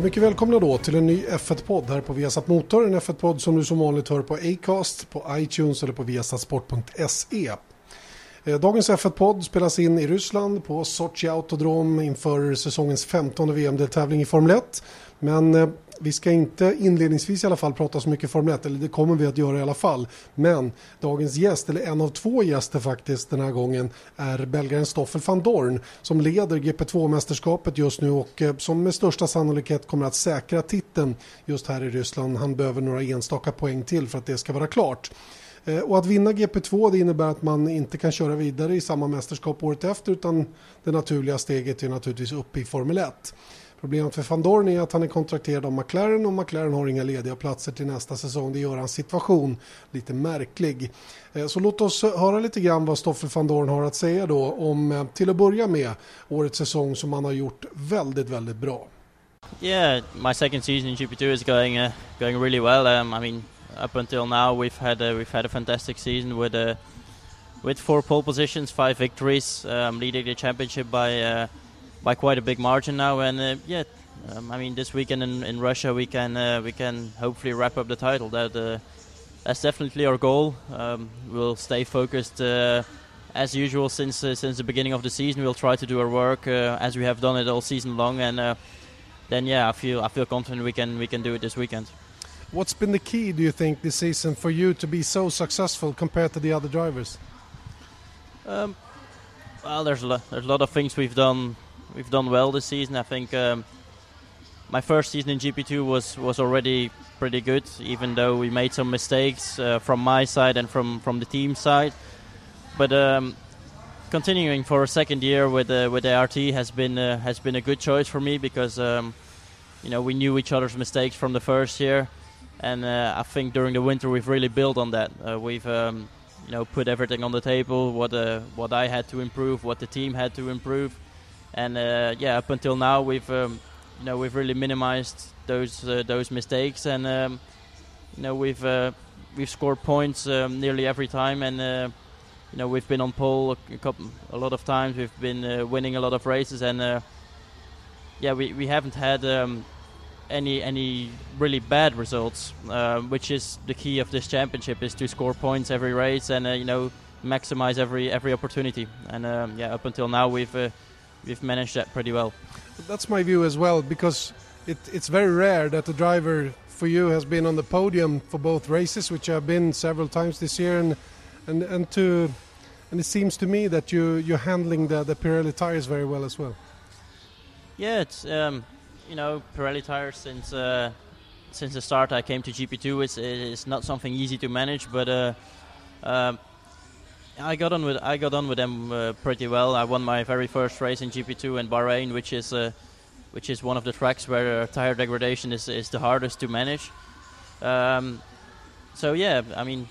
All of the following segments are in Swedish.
Ja, mycket välkomna då till en ny F1-podd här på Viasat Motor. En F1-podd som du som vanligt hör på Acast, på iTunes eller på viasatsport.se. Eh, dagens F1-podd spelas in i Ryssland på Sochi Autodrom inför säsongens 15 VM-deltävling i Formel 1. Men eh, vi ska inte inledningsvis i alla fall prata så mycket Formel 1, eller det kommer vi att göra i alla fall. Men dagens gäst, eller en av två gäster faktiskt den här gången, är belgaren Stoffel van Dorn som leder GP2-mästerskapet just nu och eh, som med största sannolikhet kommer att säkra titeln just här i Ryssland. Han behöver några enstaka poäng till för att det ska vara klart. Eh, och att vinna GP2 det innebär att man inte kan köra vidare i samma mästerskap året efter utan det naturliga steget är naturligtvis upp i Formel 1. Problemet för van Dorn är att han är kontrakterad av McLaren och McLaren har inga lediga platser till nästa säsong. Det gör hans situation lite märklig. Eh, så låt oss höra lite grann vad Stoffel van Dorn har att säga då om, eh, till att börja med, årets säsong som han har gjort väldigt, väldigt bra. Yeah, my second season in GP2 is going uh, going really well. Um, I mean, up until now we've had a, we've had a fantastic season with uh, with four pole positions, five victories, um, leading the championship by uh, by quite a big margin now. And uh, yeah, um, I mean this weekend in, in Russia we can uh, we can hopefully wrap up the title. That uh, that's definitely our goal. Um, we'll stay focused. as usual, since since the beginning of the season, we'll try to do our work as we have done it all season long, and then yeah, I feel I feel confident we can we can do it this weekend. What's been the key, do you think, this season for you to be so successful compared to the other drivers? Um, well, there's a lot, there's a lot of things we've done we've done well this season. I think um, my first season in GP2 was was already pretty good, even though we made some mistakes uh, from my side and from from the team side. But um, continuing for a second year with uh, with ART has been uh, has been a good choice for me because um, you know we knew each other's mistakes from the first year and uh, I think during the winter we've really built on that. Uh, we've um, you know put everything on the table, what uh, what I had to improve, what the team had to improve, and uh, yeah, up until now we've um, you know we've really minimized those uh, those mistakes, and um, you know we've uh, we've scored points um, nearly every time, and you know we've been on pole a, couple, a lot of times. We've been winning a lot of races, and yeah, we we haven't had um, any any really bad results, uh, which is the key of this championship, is to score points every race and uh, you know maximize every every opportunity. And um, yeah, up until now we've uh, we've managed that pretty well. That's my view as well, because it, it's very rare that the driver for you has been on the podium for both races, which have been several times this year, and and and to and it seems to me that you you're handling the the Pirelli tires very well as well. Yeah, it's. Um, you know, Pirelli tires since uh, since the start I came to GP2. It's it's not something easy to manage, but uh, uh, I got on with I got on with them uh, pretty well. I won my very first race in GP2 in Bahrain, which is uh, which is one of the tracks where uh, tire degradation is is the hardest to manage. Um, so yeah, I mean,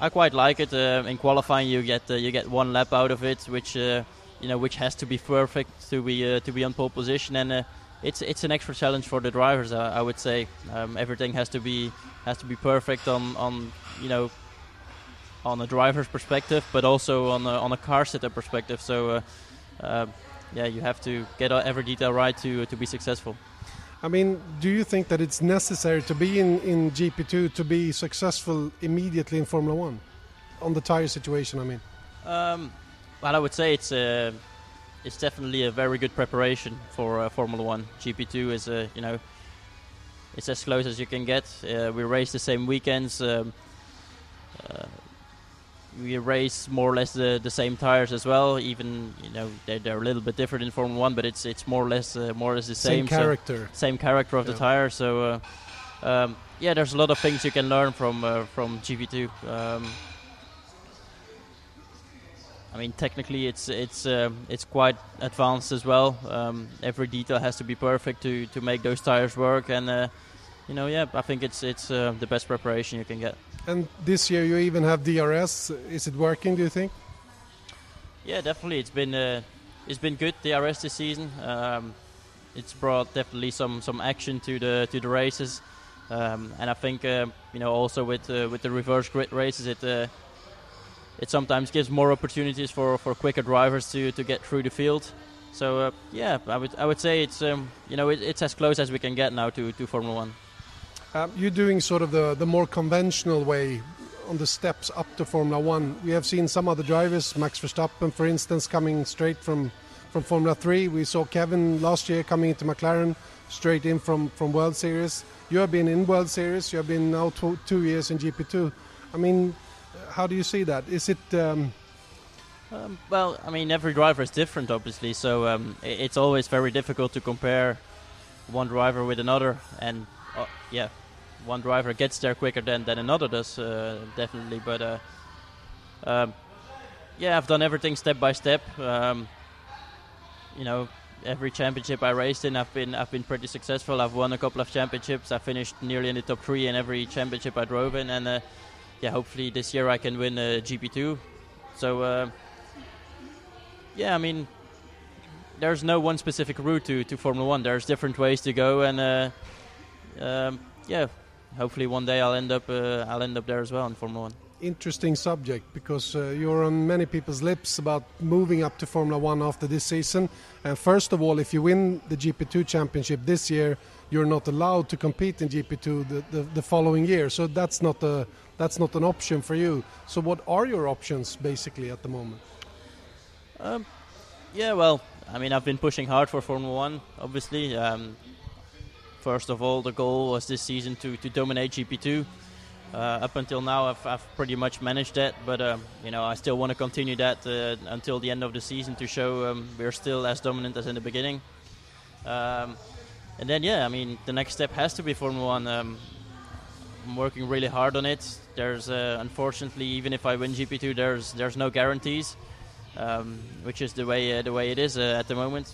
I quite like it. in qualifying, you get you get one lap out of it, which you know which has to be perfect to be to be on pole position and it's it's an extra challenge for the drivers. I, I would say um, everything has to be has to be perfect on on you know on a driver's perspective, but also on a, on a car setup perspective. So uh, uh, yeah, you have to get every detail right to to be successful. I mean, do you think that it's necessary to be in, in GP2 to be successful immediately in Formula One? On the tire situation, I mean. Um, well, I would say it's a it's definitely a very good preparation for uh, Formula One. GP2 is a you know it's as close as you can get. Uh, we race the same weekends. Um, uh, we race more or less the, the same tires as well. Even you know they're, they're a little bit different in Formula One, but it's it's more or less uh, more or less the same. Same character. So same character of yeah. the tire. So uh, um, yeah, there's a lot of things you can learn from uh, from GP2. Um, I mean, technically, it's it's um, it's quite advanced as well. Um, every detail has to be perfect to, to make those tires work, and uh, you know, yeah, I think it's it's uh, the best preparation you can get. And this year, you even have DRS. Is it working? Do you think? Yeah, definitely. It's been uh, it's been good DRS this season. Um, it's brought definitely some some action to the to the races, um, and I think uh, you know also with uh, with the reverse grid races, it uh, it sometimes gives more opportunities for, for quicker drivers to, to get through the field. so uh, yeah, I would I would say it's um, you know it, it's as close as we can get now to, to Formula One. Um, you're doing sort of the, the more conventional way on the steps up to Formula One. We have seen some other drivers, Max Verstappen, for instance, coming straight from from Formula Three. We saw Kevin last year coming into McLaren straight in from from World Series. You have been in World Series. You have been now two, two years in GP2. I mean, how do you see that? Is it? Um, um, well, I mean, every driver is different, obviously. So um, it's always very difficult to compare one driver with another. And uh, yeah, one driver gets there quicker than, than another does, uh, definitely. But uh, um, yeah, I've done everything step by step. Um, you know, every championship I raced in, I've been I've been pretty successful. I've won a couple of championships. I finished nearly in the top three in every championship I drove in, and uh, yeah, hopefully this year I can win a GP2. So uh, yeah, I mean, there's no one specific route to, to Formula One. There's different ways to go, and uh, um, yeah, hopefully one day I'll end up uh, I'll end up there as well in Formula One. Interesting subject because uh, you're on many people's lips about moving up to Formula One after this season. And first of all, if you win the GP2 championship this year, you're not allowed to compete in GP2 the, the, the following year. So that's not a that's not an option for you. So what are your options basically at the moment? Um, yeah, well, I mean, I've been pushing hard for Formula One. Obviously, um, first of all, the goal was this season to, to dominate GP2. Uh, up until now, I've, I've, pretty much managed that, but um, you know, I still want to continue that uh, until the end of the season to show um, we're still as dominant as in the beginning. Um, and then, yeah, I mean, the next step has to be Formula One. Um, I'm working really hard on it. There's uh, unfortunately, even if I win GP2, there's there's no guarantees, um, which is the way uh, the way it is uh, at the moment.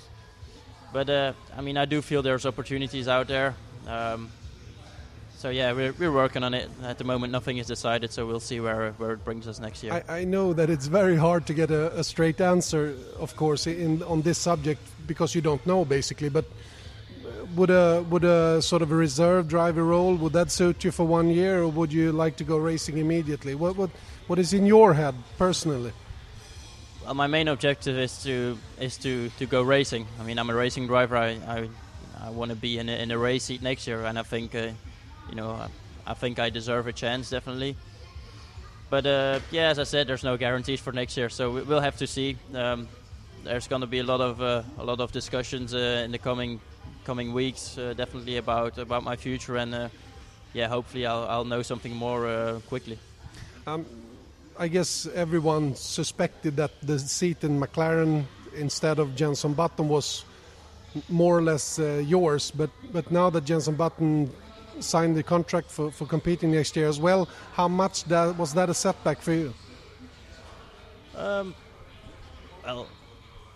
But uh, I mean, I do feel there's opportunities out there. Um, so yeah, we're, we're working on it at the moment. Nothing is decided, so we'll see where where it brings us next year. I, I know that it's very hard to get a, a, straight answer, of course, in on this subject because you don't know basically. But would a would a sort of a reserve driver role would that suit you for one year, or would you like to go racing immediately? What what what is in your head personally? Well, my main objective is to is to, to go racing. I mean, I'm a racing driver. I I, I want to be in a, in a race seat next year, and I think uh, you know I, I, think I deserve a chance definitely. But uh, yeah, as I said, there's no guarantees for next year, so we'll have to see. Um, there's going to be a lot of uh, a lot of discussions uh, in the coming coming weeks, uh, definitely about about my future, and uh, yeah, hopefully I'll, I'll know something more uh, quickly. Um, I guess everyone suspected that the seat in McLaren instead of Jenson Button was more or less uh, yours, but but now that Jenson Button signed the contract for, for competing next year as well, how much that was that a setback for you? Um, well,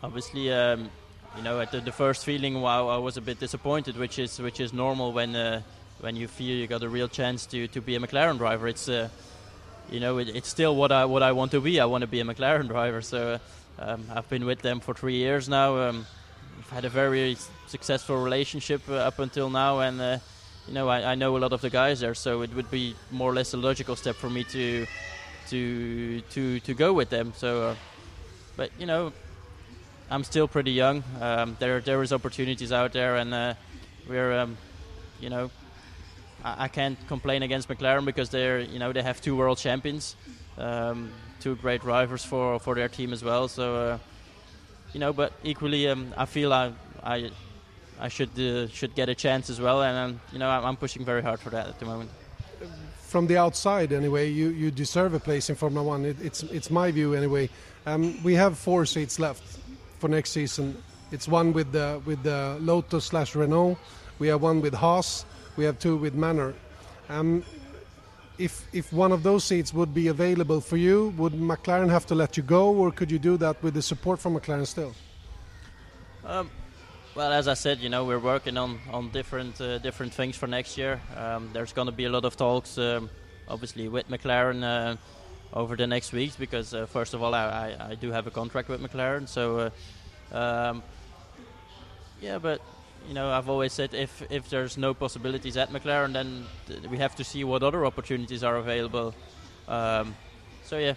obviously. Um, you know, at the, the first feeling, wow, I was a bit disappointed, which is which is normal when uh, when you feel you got a real chance to, to be a McLaren driver. It's uh, you know, it, it's still what I what I want to be. I want to be a McLaren driver. So um, I've been with them for three years now. Um, I've had a very successful relationship uh, up until now, and uh, you know, I, I, know a lot of the guys there. So it would be more or less a logical step for me to to to to go with them. So, uh, but you know, I'm still pretty young. Um, there there is opportunities out there, and uh, we're um, you know I, I, can't complain against McLaren because they're you know they have two world champions, um, two great drivers for for their team as well. So uh, you know, but equally um, I feel I I I should uh, should get a chance as well, and um, you know I'm, pushing very hard for that at the moment from the outside anyway, you, you deserve a place in Formula One. It, it's it's my view anyway. Um, we have four seats left for next season. It's one with the with the Lotus slash Renault. We have one with Haas. We have two with Manor. Um, if if one of those seats would be available for you, would McLaren have to let you go, or could you do that with the support from McLaren still? Um, well, as I said, you know, we're working on on different uh, different things for next year. Um, there's going to be a lot of talks, um, obviously, with McLaren. Uh, over the next weeks because uh, first of all I, I, I, do have a contract with McLaren so uh, um, yeah but you know I've always said if if there's no possibilities at McLaren then th- we have to see what other opportunities are available um, so yeah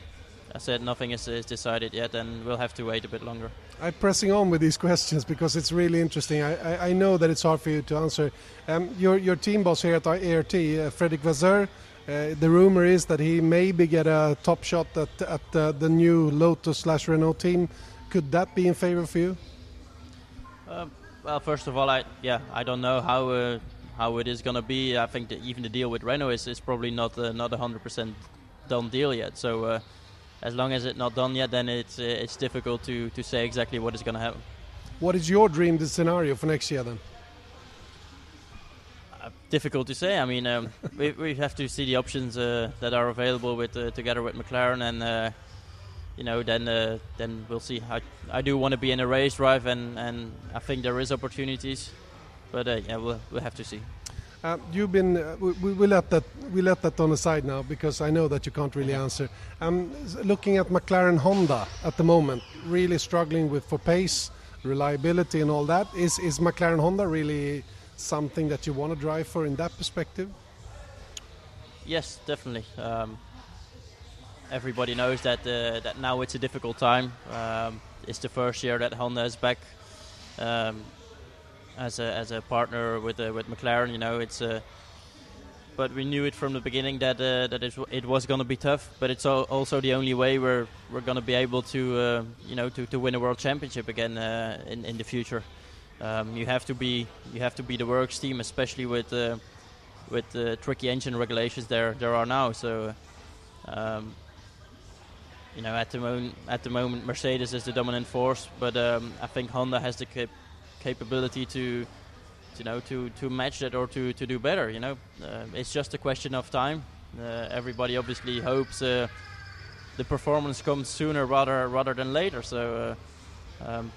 I said nothing is, is decided yet, and we'll have to wait a bit longer. I'm pressing on with these questions because it's really interesting. I, I, I know that it's hard for you to answer. Um, your, your team boss here at ART, uh, Fredrik Vasseur, uh, the rumor is that he maybe get a top shot at, at uh, the new Lotus slash Renault team. Could that be in favor for you? Um, well, first of all, I yeah, I don't know how uh, how it is going to be. I think that even the deal with Renault is, is probably not uh, not a hundred percent done deal yet. So uh, as long as it's not done yet, then it's uh, it's difficult to to say exactly what is going to happen. What is your dream scenario for next year then? Uh, difficult to say. I mean, um, we, we have to see the options uh, that are available with uh, together with McLaren, and uh, you know, then uh, then we'll see. I, I do want to be in a race drive, and, and I think there is opportunities, but uh, yeah, we'll we'll have to see. Uh, you've been. Uh, we, we let that we let that on the side now because I know that you can't really answer. Um, looking at McLaren Honda at the moment, really struggling with for pace, reliability, and all that. Is is McLaren Honda really something that you want to drive for in that perspective? Yes, definitely. Um, everybody knows that uh, that now it's a difficult time. Um, it's the first year that Honda is back um, as a as a partner with uh, with McLaren. You know, it's a. But we knew it from the beginning that uh, that it, was going to be tough. But it's al- also the only way we're we're going to be able to uh, you know to, to win a world championship again uh, in in the future. Um, you have to be you have to be the works team, especially with uh, with the tricky engine regulations there there are now. So. Um, you know, at the moment, at the moment, Mercedes is the dominant force, but um, I think Honda has the cap- capability to, you know, to, to match that or to, to do better. You know, uh, it's just a question of time. Uh, everybody obviously hopes uh, the performance comes sooner rather rather than later. So, uh, um,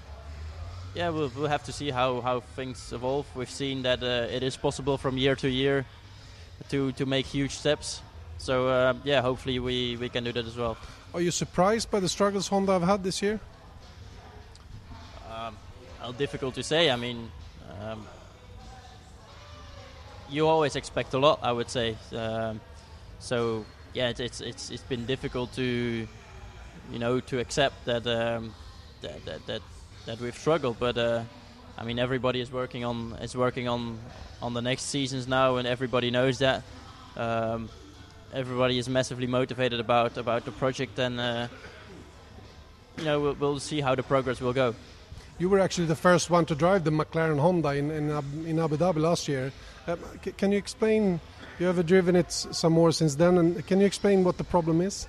yeah, we'll, we'll have to see how, how things evolve. We've seen that uh, it is possible from year to year to to make huge steps. So uh, yeah, hopefully we, we can do that as well. Are you surprised by the struggles Honda have had this year? Um, difficult to say. I mean, um, you always expect a lot. I would say. Um, so yeah, it's, it's it's it's been difficult to, you know, to accept that um, that, that that that we've struggled. But uh, I mean, everybody is working on is working on on the next seasons now, and everybody knows that. Um, everybody is massively motivated about about the project, and uh, you know we'll, we'll see how the progress will go. You were actually the first one to drive the McLaren Honda in in, Ab- in Abu Dhabi last year. C- can you explain? You have driven it some more since then, and can you explain what the problem is?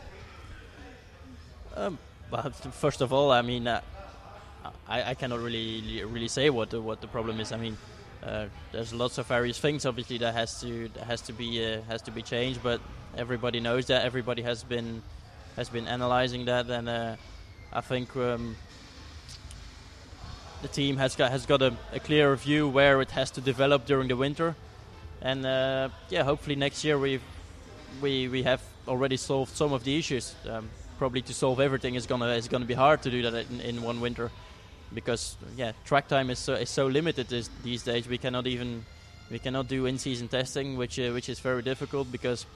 Um, well, first of all, I mean, uh, I, I cannot really really say what the, what the problem is. I mean, uh, there's lots of various things obviously that has to that has to be uh, has to be changed, but everybody knows that. Everybody has been has been analyzing that, and uh, I think um, the team has got has got a, a clear view where it has to develop during the winter, and uh, yeah, hopefully next year we we we have already solved some of the issues. Um, probably to solve everything is gonna is gonna be hard to do that in, in one winter because yeah, track time is so, is so limited this, these days. We cannot even we cannot do in-season testing, which uh, which is very difficult because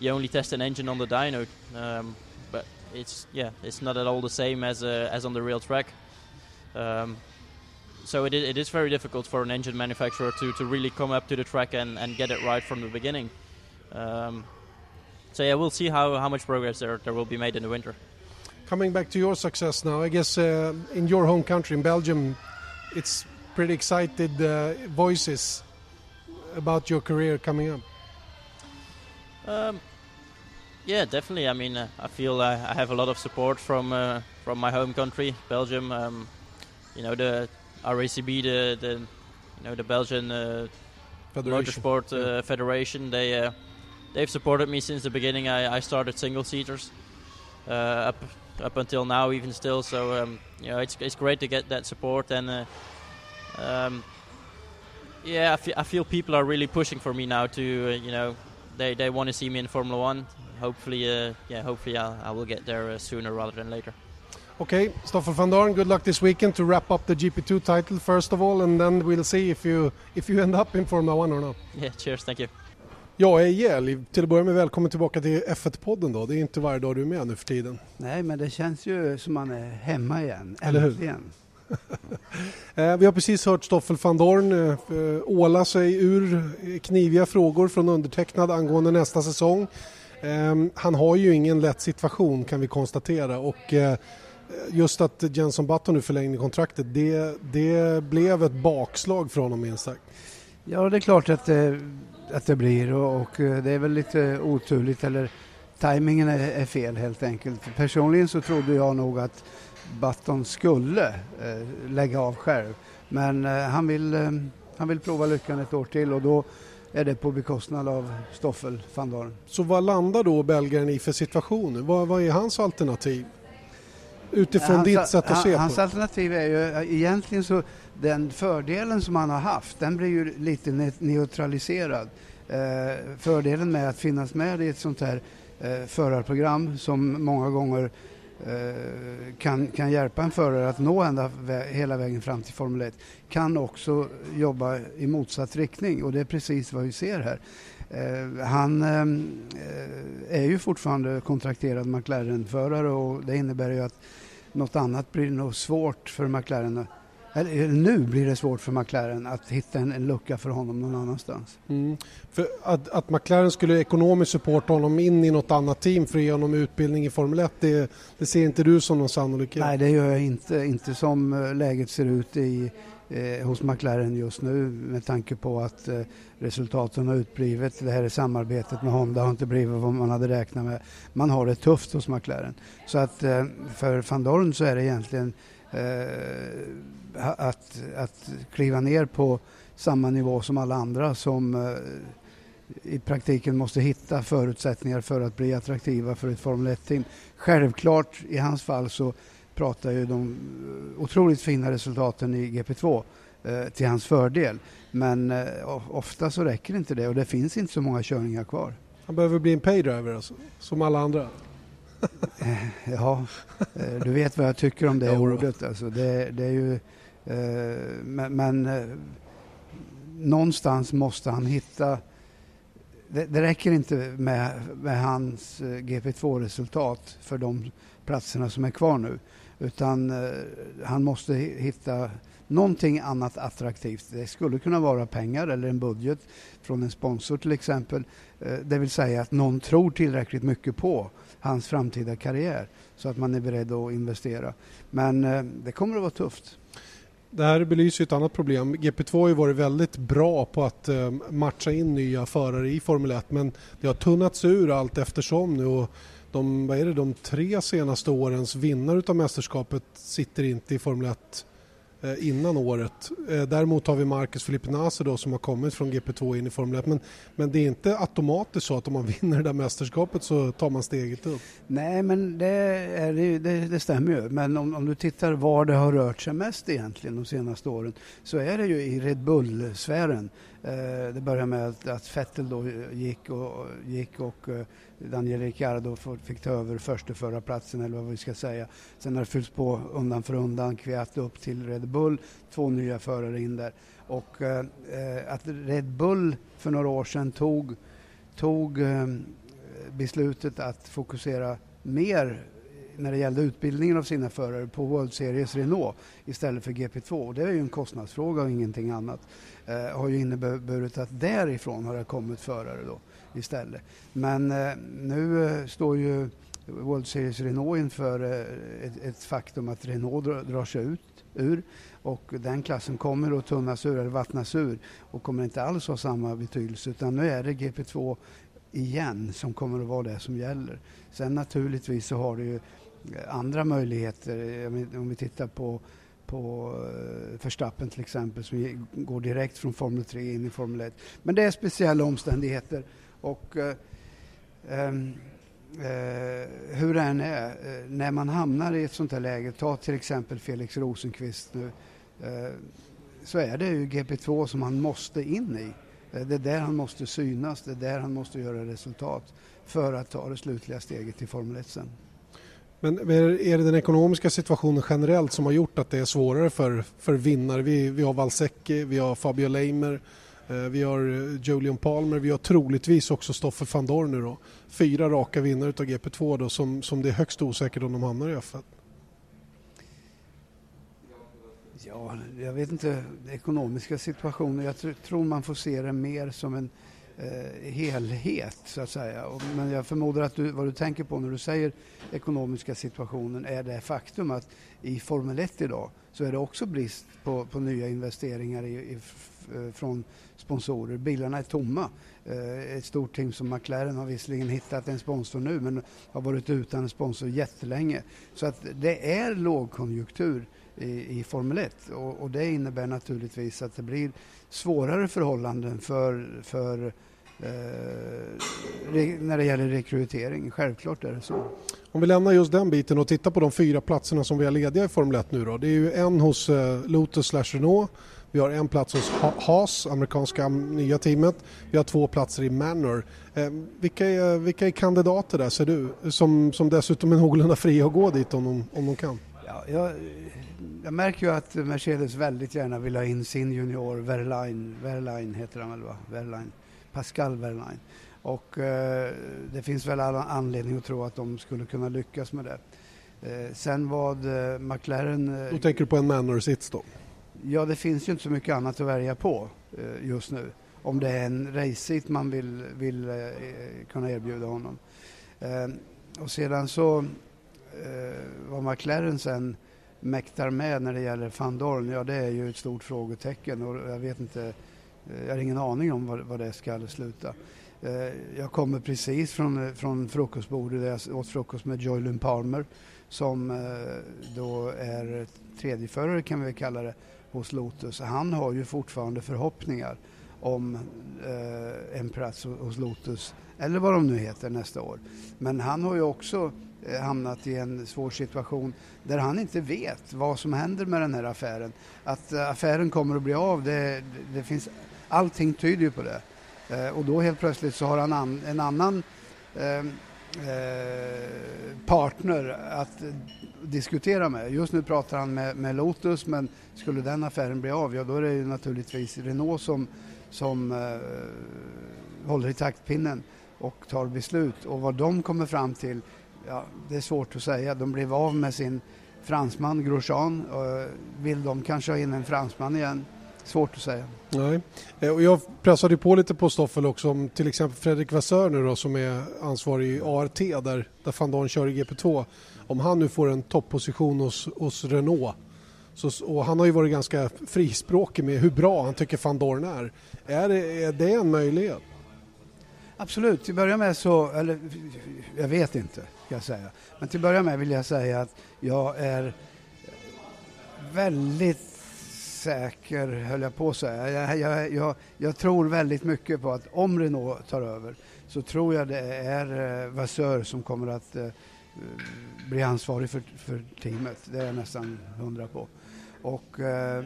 you only test an engine on the dyno. Um, but it's yeah, it's not at all the same as uh, as on the real track. Um, so it, it is very difficult for an engine manufacturer to, to really come up to the track and, and get it right from the beginning. Um, so yeah, we'll see how, how much progress there, there will be made in the winter. Coming back to your success now, I guess uh, in your home country, in Belgium, it's pretty excited uh, voices about your career coming up. Um, yeah, definitely. I mean, uh, I feel uh, I have a lot of support from uh, from my home country, Belgium. Um, you know, the RACB, the, the you know the Belgian uh, Federation. Motorsport uh, Yeah. Federation. They uh, they've supported me since the beginning. I, I started single seaters uh, up up until now, even still. So um, you know, it's it's great to get that support and. Uh, um, yeah, I feel, I feel people are really pushing for me now to, uh, you know, they, they want to see me in Formula One. Hopefully, uh, yeah, hopefully I'll, I will get there uh, sooner rather than later. Okay, Stoffel van Dorn, good luck this weekend to wrap up the GP2 title first of all, and then we'll see if you if you end up in Formula One or not. Yeah, cheers, thank you. Ja, Ejel, till att börja med välkommen tillbaka till F1-podden då. Det är inte varje dag du är med nu för tiden. Nej, men det känns ju som man är hemma igen. Eller hur? Eh, vi har precis hört Stoffel van Dorn eh, eh, åla sig ur kniviga frågor från undertecknad angående nästa säsong. Ehm, han har ju ingen lätt situation kan vi konstatera och just att Jenson Button nu förlängde kontraktet det, det blev ett bakslag för honom minst sagt. Ja, det är klart att det, att det blir och, och det är väl lite oturligt eller tajmingen är, är fel helt enkelt. Personligen så trodde jag nog att Button skulle eh, lägga av själv. Men eh, han, vill, eh, han vill prova lyckan ett år till och då är det på bekostnad av Stoffel van Dorn. Så vad landar då belgaren i för situation? Vad, vad är hans alternativ? Utifrån Hans- ditt sätt att se på Hans alternativ är ju eh, egentligen så den fördelen som han har haft den blir ju lite ne- neutraliserad. Eh, fördelen med att finnas med i ett sånt här eh, förarprogram som många gånger eh, kan, kan hjälpa en förare att nå ända vä- hela vägen fram till Formel 1 kan också jobba i motsatt riktning och det är precis vad vi ser här. Eh, han eh, är ju fortfarande kontrakterad McLaren-förare och det innebär ju att något annat blir nog svårt för McLaren. Eller nu blir det svårt för McLaren att hitta en, en lucka för honom någon annanstans. Mm. För att, att McLaren skulle ekonomiskt supporta honom in i något annat team för att ge honom utbildning i Formel 1, det, det ser inte du som någon sannolikhet? Nej, det gör jag inte. Inte som eh, läget ser ut i, eh, hos McLaren just nu med tanke på att eh, resultaten har utblivit. Det här samarbetet med Honda har inte blivit vad man hade räknat med. Man har det tufft hos McLaren. Så att eh, för van Dorn så är det egentligen eh, Eh, att, att kliva ner på samma nivå som alla andra som eh, i praktiken måste hitta förutsättningar för att bli attraktiva för ett Formel 1-team. Självklart i hans fall så pratar ju de eh, otroligt fina resultaten i GP2 eh, till hans fördel. Men eh, ofta så räcker inte det och det finns inte så många körningar kvar. Han behöver bli en paydriver alltså, som alla andra. Ja, eh, du vet vad jag tycker om det då. ordet. Alltså det, det är ju, eh, men men eh, någonstans måste han hitta det, det räcker inte med, med hans eh, GP2-resultat för de platserna som är kvar nu. Utan eh, han måste hi- hitta någonting annat attraktivt. Det skulle kunna vara pengar eller en budget från en sponsor till exempel. Eh, det vill säga att någon tror tillräckligt mycket på hans framtida karriär så att man är beredd att investera. Men eh, det kommer att vara tufft. Det här belyser ett annat problem. GP2 har ju varit väldigt bra på att eh, matcha in nya förare i Formel 1 men det har tunnats ur allt eftersom nu och de, vad är det, de tre senaste årens vinnare utav mästerskapet sitter inte i Formel 1 Eh, innan året. Eh, däremot har vi Marcus Felipe då som har kommit från GP2 in i Formel 1 men, men det är inte automatiskt så att om man vinner det där mästerskapet så tar man steget upp. Nej, men det, är, det, det stämmer ju. Men om, om du tittar var det har rört sig mest egentligen de senaste åren så är det ju i Red Bull-sfären. Eh, det började med att, att Vettel då eh, gick och, gick och eh, Daniel Ricciardo fick ta över försteförarplatsen eller vad vi ska säga. Sen har det fyllts på undan för undan, Kviat upp till Red Bull, två nya förare in där. Och att Red Bull för några år sedan tog, tog ehm, beslutet att fokusera mer när det gällde utbildningen av sina förare på World Series Renault istället för GP2. Och det är ju en kostnadsfråga och ingenting annat. Eh, har ju inneburit att därifrån har det kommit förare då istället. Men eh, nu eh, står ju World Series Renault inför eh, ett, ett faktum att Renault drar, drar sig ut ur och den klassen kommer att tunnas ur eller vattnas ur och kommer inte alls ha samma betydelse utan nu är det GP2 igen som kommer att vara det som gäller. Sen naturligtvis så har det ju andra möjligheter. Om vi tittar på, på eh, Verstappen till exempel som går direkt från Formel 3 in i Formel 1. Men det är speciella omständigheter och eh, ehm, eh, hur det än är, eh, när man hamnar i ett sånt här läge, ta till exempel Felix Rosenqvist nu, eh, så är det ju GP2 som han måste in i. Eh, det är där han måste synas, det är där han måste göra resultat för att ta det slutliga steget till Formel 1 sen. Men är det den ekonomiska situationen generellt som har gjort att det är svårare för, för vinnare? Vi, vi har Valsecki, vi har Fabio Leimer eh, vi har eh, Julian Palmer, vi har troligtvis också Stoffer van Dorn nu då. Fyra raka vinnare utav GP2 då som, som det är högst osäkert om de hamnar i F1. Ja, jag vet inte, ekonomiska situationer. Jag tr tror man får se det mer som en eh, helhet så att säga. Och, men jag förmodar att du, vad du tänker på när du säger ekonomiska situationen är det faktum att i Formel 1 idag så är det också brist på, på nya investeringar i, i, från sponsorer. Bilarna är tomma. Eh, ett stort team som McLaren har visserligen hittat en sponsor nu men har varit utan en sponsor jättelänge. Så att det är lågkonjunktur i, i Formel 1 och, och, det innebär naturligtvis att det blir svårare förhållanden för, för eh, när det gäller rekrytering. Självklart är det så. Om vi lämnar just den biten och tittar på de fyra platserna som vi har lediga i Formel 1 nu då. Det är ju en hos eh, Lotus slash Renault. Vi har en plats hos Haas, amerikanska nya teamet. Vi har två platser i Manor. Eh, vilka, är, vilka är kandidater där ser du? Som, som dessutom är någorlunda fria att gå dit om de, om de kan. Ja, jag, jag märker ju att Mercedes väldigt gärna vill ha in sin junior Verlaine, Verlaine heter han väl va? Verlaine. Pascal Verlaine. Och eh, det finns väl alla anledning att tro att de skulle kunna lyckas med det. Eh, sen vad eh, McLaren... Eh, då tänker du på en manor sits då? Ja, det finns ju inte så mycket annat att välja på eh, just nu. Om det är en race man vill, vill eh, kunna erbjuda honom. och sedan så Eh, vad McLaren sen mäktar med när det gäller van Dorn, ja det är ju ett stort frågetecken och jag vet inte, eh, jag har ingen aning om vad, vad det ska sluta. Eh, jag kommer precis från, eh, från frukostbordet där jag åt frukost med Joylyn Palmer som eh, då är tredjeförare kan vi kalla det hos Lotus. Han har ju fortfarande förhoppningar om en plats hos Lotus eller vad de nu heter nästa år. Men han har ju också Eh, hamnat i en svår situation där han inte vet vad som händer med den här affären. Att eh, affären kommer att bli av, det, det finns, allting tyder ju på det. Eh, och då helt plötsligt så har han en annan ehm, partner att diskutera med. Just nu pratar han med, med, Lotus men skulle den affären bli av, ja då är det ju naturligtvis Renault som, som eh, håller i taktpinnen och tar beslut. Och vad de kommer fram till ja, det är svårt att säga. De blev av med sin fransman Grosjean. Vill de kanske ha in en fransman igen? Svårt att säga. Nej. Eh, och jag pressade på lite på Stoffel också om till exempel Fredrik Vassör nu då som är ansvarig i ART där, där van Dorn kör i GP2. Om han nu får en topposition hos, hos Renault så, och han har ju varit ganska frispråkig med hur bra han tycker van Dorn är. Är det, är det en möjlighet? Absolut, till att börja med så, eller jag vet inte, ska jag säga. Men till att börja med vill jag säga att jag är väldigt säker, höll jag på att säga. Jag, jag, jag, jag, tror väldigt mycket på att om Renault tar över så tror jag det är eh, Vassör som kommer att eh, bli ansvarig för, för teamet. Det är jag nästan hundra på. Och eh,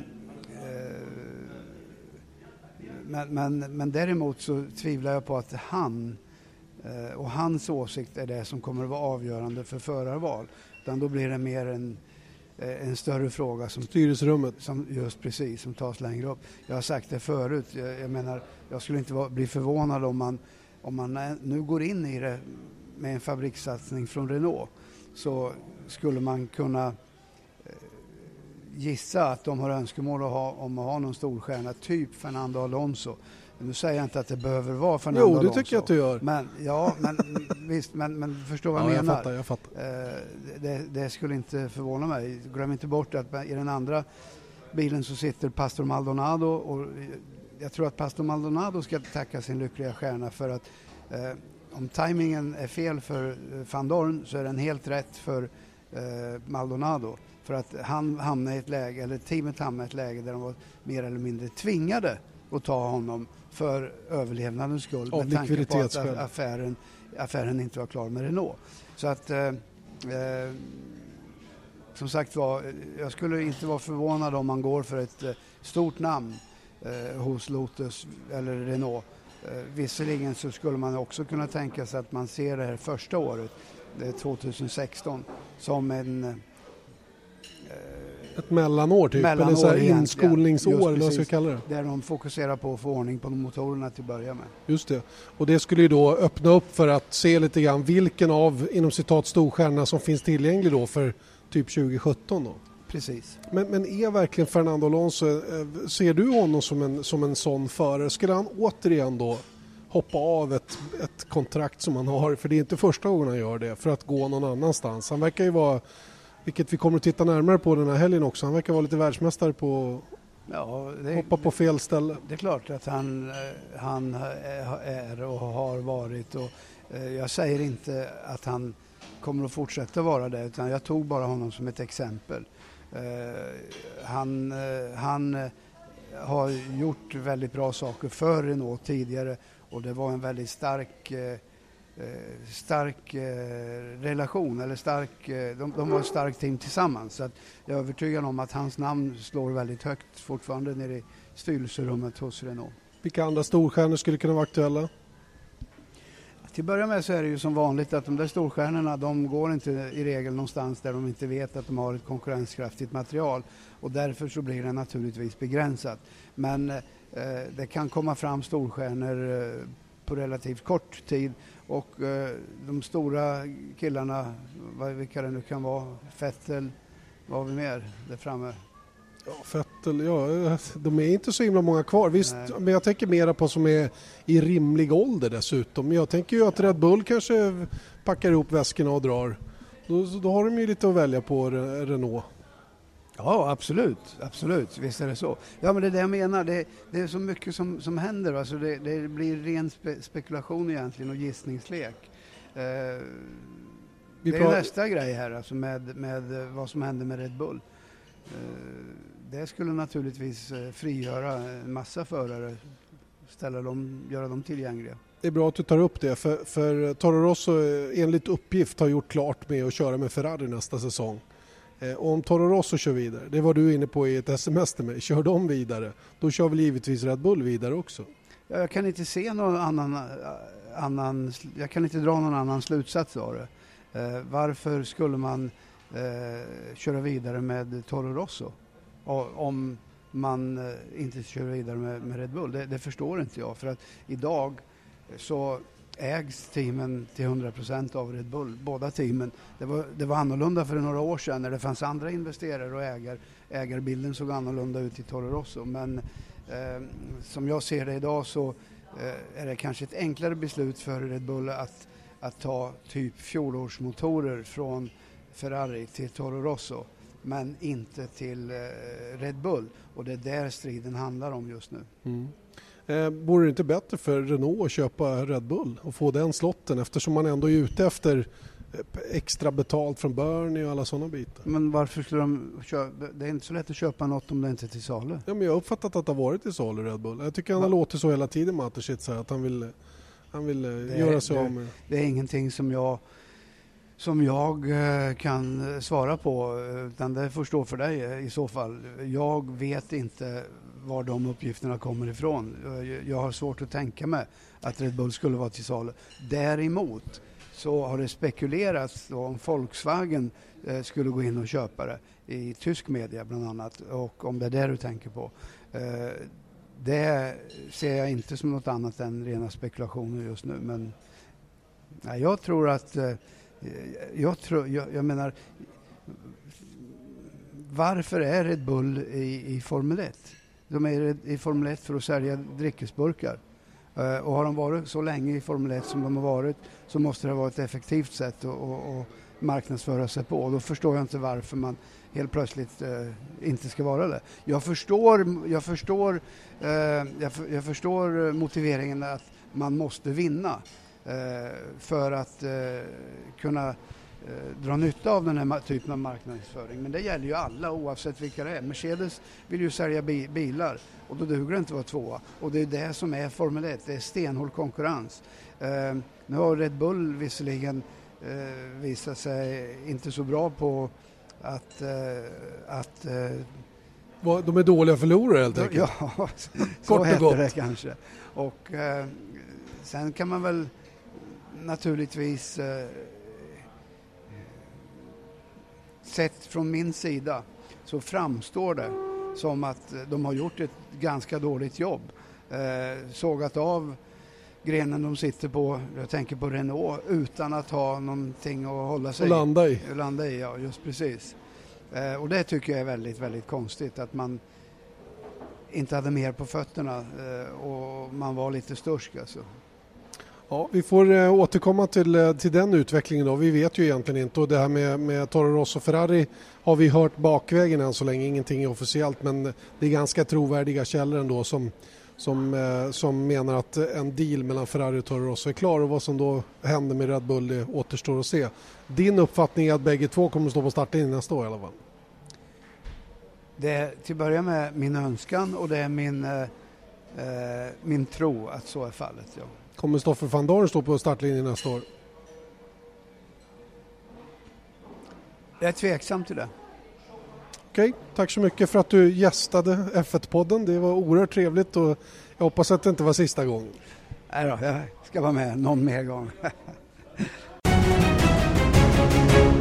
men, men, men däremot så tvivlar jag på att han eh, och hans åsikt är det som kommer att vara avgörande för förarval. Utan då blir det mer en, eh, en större fråga som styrelserummet. Som, just precis, som tas längre upp. Jag har sagt det förut, jag, jag menar, jag skulle inte vara, bli förvånad om man, om man nu går in i det med en fabrikssatsning från Renault så skulle man kunna gissa att de har önskemål att ha, om att ha någon storstjärna, typ Fernando Alonso. Nu säger jag inte att det behöver vara Fernando Alonso. Jo, det tycker jag att du gör. Men, ja, men visst, men, men förstå vad ja, jag menar. Jag fattar, jag fattar. Eh, det, det, skulle inte förvåna mig. Glöm inte bort att i den andra bilen så sitter Pastor Maldonado och jag tror att Pastor Maldonado ska tacka sin lyckliga stjärna för att eh, om tajmingen är fel för van Dorn så är den helt rätt för eh, Maldonado. För att han hamnade i ett läge, eller teamet hamnade i ett läge där de var mer eller mindre tvingade att ta honom för överlevnadens skull. Av med tanke på att affären, affären inte var klar med Renault. Så att eh, eh, som sagt var, jag skulle inte vara förvånad om man går för ett eh, stort namn eh, hos Lotus eller Renault. Eh, visserligen så skulle man också kunna tänka sig att man ser det här första året, 2016, som en Ett mellanår typ, Mellanår eller så här inskolningsår eller vad ska vi precis. kalla det? Där de fokuserar på att få ordning på motorerna till att börja med. Just det. Och det skulle ju då öppna upp för att se lite grann vilken av, inom citat, storstjärnorna som finns tillgänglig då för typ 2017 då. Precis. Men, men är verkligen Fernando Alonso, eh, ser du honom som en, som en sån förare? Skulle han återigen då hoppa av ett, ett kontrakt som han har, för det är inte första gången han gör det, för att gå någon annanstans. Han verkar ju vara, vilket vi kommer att titta närmare på den här helgen också, han verkar vara lite världsmästare på Ja, det, hoppa på fel ställe. det är klart att han, eh, han är och har varit och eh, jag säger inte att han kommer att fortsätta vara det utan jag tog bara honom som ett exempel. Eh, Han, eh, han eh, har gjort väldigt bra saker för Renault tidigare och det var en väldigt stark eh, eh, stark eh, relation, eller stark, eh, de, de var ett starkt team tillsammans. Så att jag är övertygad om att hans namn slår väldigt högt fortfarande nere i styrelserummet hos Renault. Vilka andra storstjärnor skulle kunna vara aktuella? Till att börja med så är det ju som vanligt att de där storstjärnorna de går inte i regel någonstans där de inte vet att de har ett konkurrenskraftigt material och därför så blir det naturligtvis begränsat. Men eh, det kan komma fram storstjärnor eh, på relativt kort tid och eh, de stora killarna, vad- vilka det nu kan vara, Vettel, vad har vi mer där framme? Ja, Vettel, ja, de är inte så himla många kvar. Visst, Nej. men jag tänker mera på som är i rimlig ålder dessutom. Jag tänker ju att Red Bull kanske packar ihop väskorna och drar. Då, då har de ju lite att välja på Re- Renault. Ja, absolut. Absolut, visst är det så. Ja, men det är det jag menar. Det, det är så mycket som, som händer. Alltså det, det blir ren spe, spekulation egentligen och gissningslek. Eh, det är nästa grej här, alltså med, med eh, vad som händer med Red Bull. Eh, det skulle naturligtvis eh, frigöra en massa förare, ställa dem, göra dem tillgängliga. Det är bra att du tar upp det för, för Toro Rosso eh, enligt uppgift har gjort klart med att köra med Ferrari nästa säsong. Eh, och om Toro Rosso kör vidare, det var du inne på i ett sms till mig, kör de vidare, då kör väl givetvis Red Bull vidare också. Ja, Jag kan inte se någon annan, eh, annan, jag kan inte dra någon annan slutsats av det. Eh, varför skulle man eh, köra vidare med Toro Rosso Och, om man eh, inte kör vidare med, med Red Bull? Det, det förstår inte jag. För att idag så ägs teamen till 100% av Red Bull, båda teamen. Det var, det var annorlunda för några år sedan när det fanns andra investerare och ägar, ägarbilden såg annorlunda ut i Toro Rosso. Men eh, som jag ser det idag så eh, är det kanske ett enklare beslut för Red Bull att, att ta typ fjolårsmotorer från Ferrari till Toro Rosso men inte till eh, Red Bull och det är där striden handlar om just nu. Mm. Eh, vore det inte bättre för Renault att köpa Red Bull och få den slotten eftersom man ändå är ute efter eh, extra betalt från Bernie och alla sådana bitar? Men varför skulle de köpa? Det är inte så lätt att köpa något om det inte är till salu. Ja, men jag har uppfattat att det har varit i salu Red Bull. Jag tycker han har låtit så hela tiden Mateschitz här, att han vill, han vill eh, Det- göra sig det- av med Det är ingenting som jag som jag eh, kan eh, svara på eh, utan det får stå för dig i så fall. Jag vet inte var de uppgifterna kommer ifrån. Jag har svårt att tänka mig att Red Bull skulle vara till salu. Däremot så har det spekulerats då om Volkswagen skulle gå in och köpa det i tysk media bland annat och om det är det du tänker på. Det ser jag inte som något annat än rena spekulationer just nu men jag tror att jag, tror, jag, jag menar varför är Red Bull i, i Formel 1? De är i Formel 1 för att sälja dryckesburkar. Eh, och har de varit så länge i Formel 1 som de har varit så måste det vara ett effektivt sätt att, att, att marknadsföra sig på. Och då förstår jag inte varför man helt plötsligt eh, inte ska vara det. Jag förstår, jag, förstår, eh, jag, för, jag förstår motiveringen att man måste vinna för att eh, kunna eh, dra nytta av den här typen av marknadsföring. Men det gäller ju alla oavsett vilka det är. Mercedes vill ju sälja bi- bilar och då duger det inte att vara tvåa. Och det är det som är Formel 1, det är stenhård konkurrens. Eh, nu har Red Bull visserligen eh, visat sig inte så bra på att, eh, att eh, De är dåliga förlorare helt enkelt. Ja, så Kort och heter gott. det kanske. Och eh, sen kan man väl naturligtvis eh, sett från min sida så framstår det som att de har gjort ett ganska dåligt jobb. Eh, sågat av grenen de sitter på, jag tänker på Renault, utan att ha någonting att hålla sig och landa i. Landa i, ja just precis. Eh, och det tycker jag är väldigt, väldigt konstigt att man inte hade mer på fötterna eh, och man var lite stursk alltså. Ja, vi får eh, återkomma till, eh, till den utvecklingen då. Vi vet ju egentligen inte och det här med, med Toro Rosso Ferrari har vi hört bakvägen än så länge, ingenting är officiellt men det är ganska trovärdiga källor ändå som, som, eh, som menar att en deal mellan Ferrari och Toro Rosso är klar och vad som då händer med Red Bull det återstår att se. Din uppfattning är att bägge två kommer att stå på startlinjen nästa år i alla fall? Det är till att börja med min önskan och det är min, eh, eh min tro att så är fallet. Ja. Kommer Stoffer van Dorn stå på startlinjen nästa år? Jag är tveksam till det. Okej, tack så mycket för att du gästade F1-podden. Det var oerhört trevligt och jag hoppas att det inte var sista gången. Nej då, jag ska vara med någon mer gång.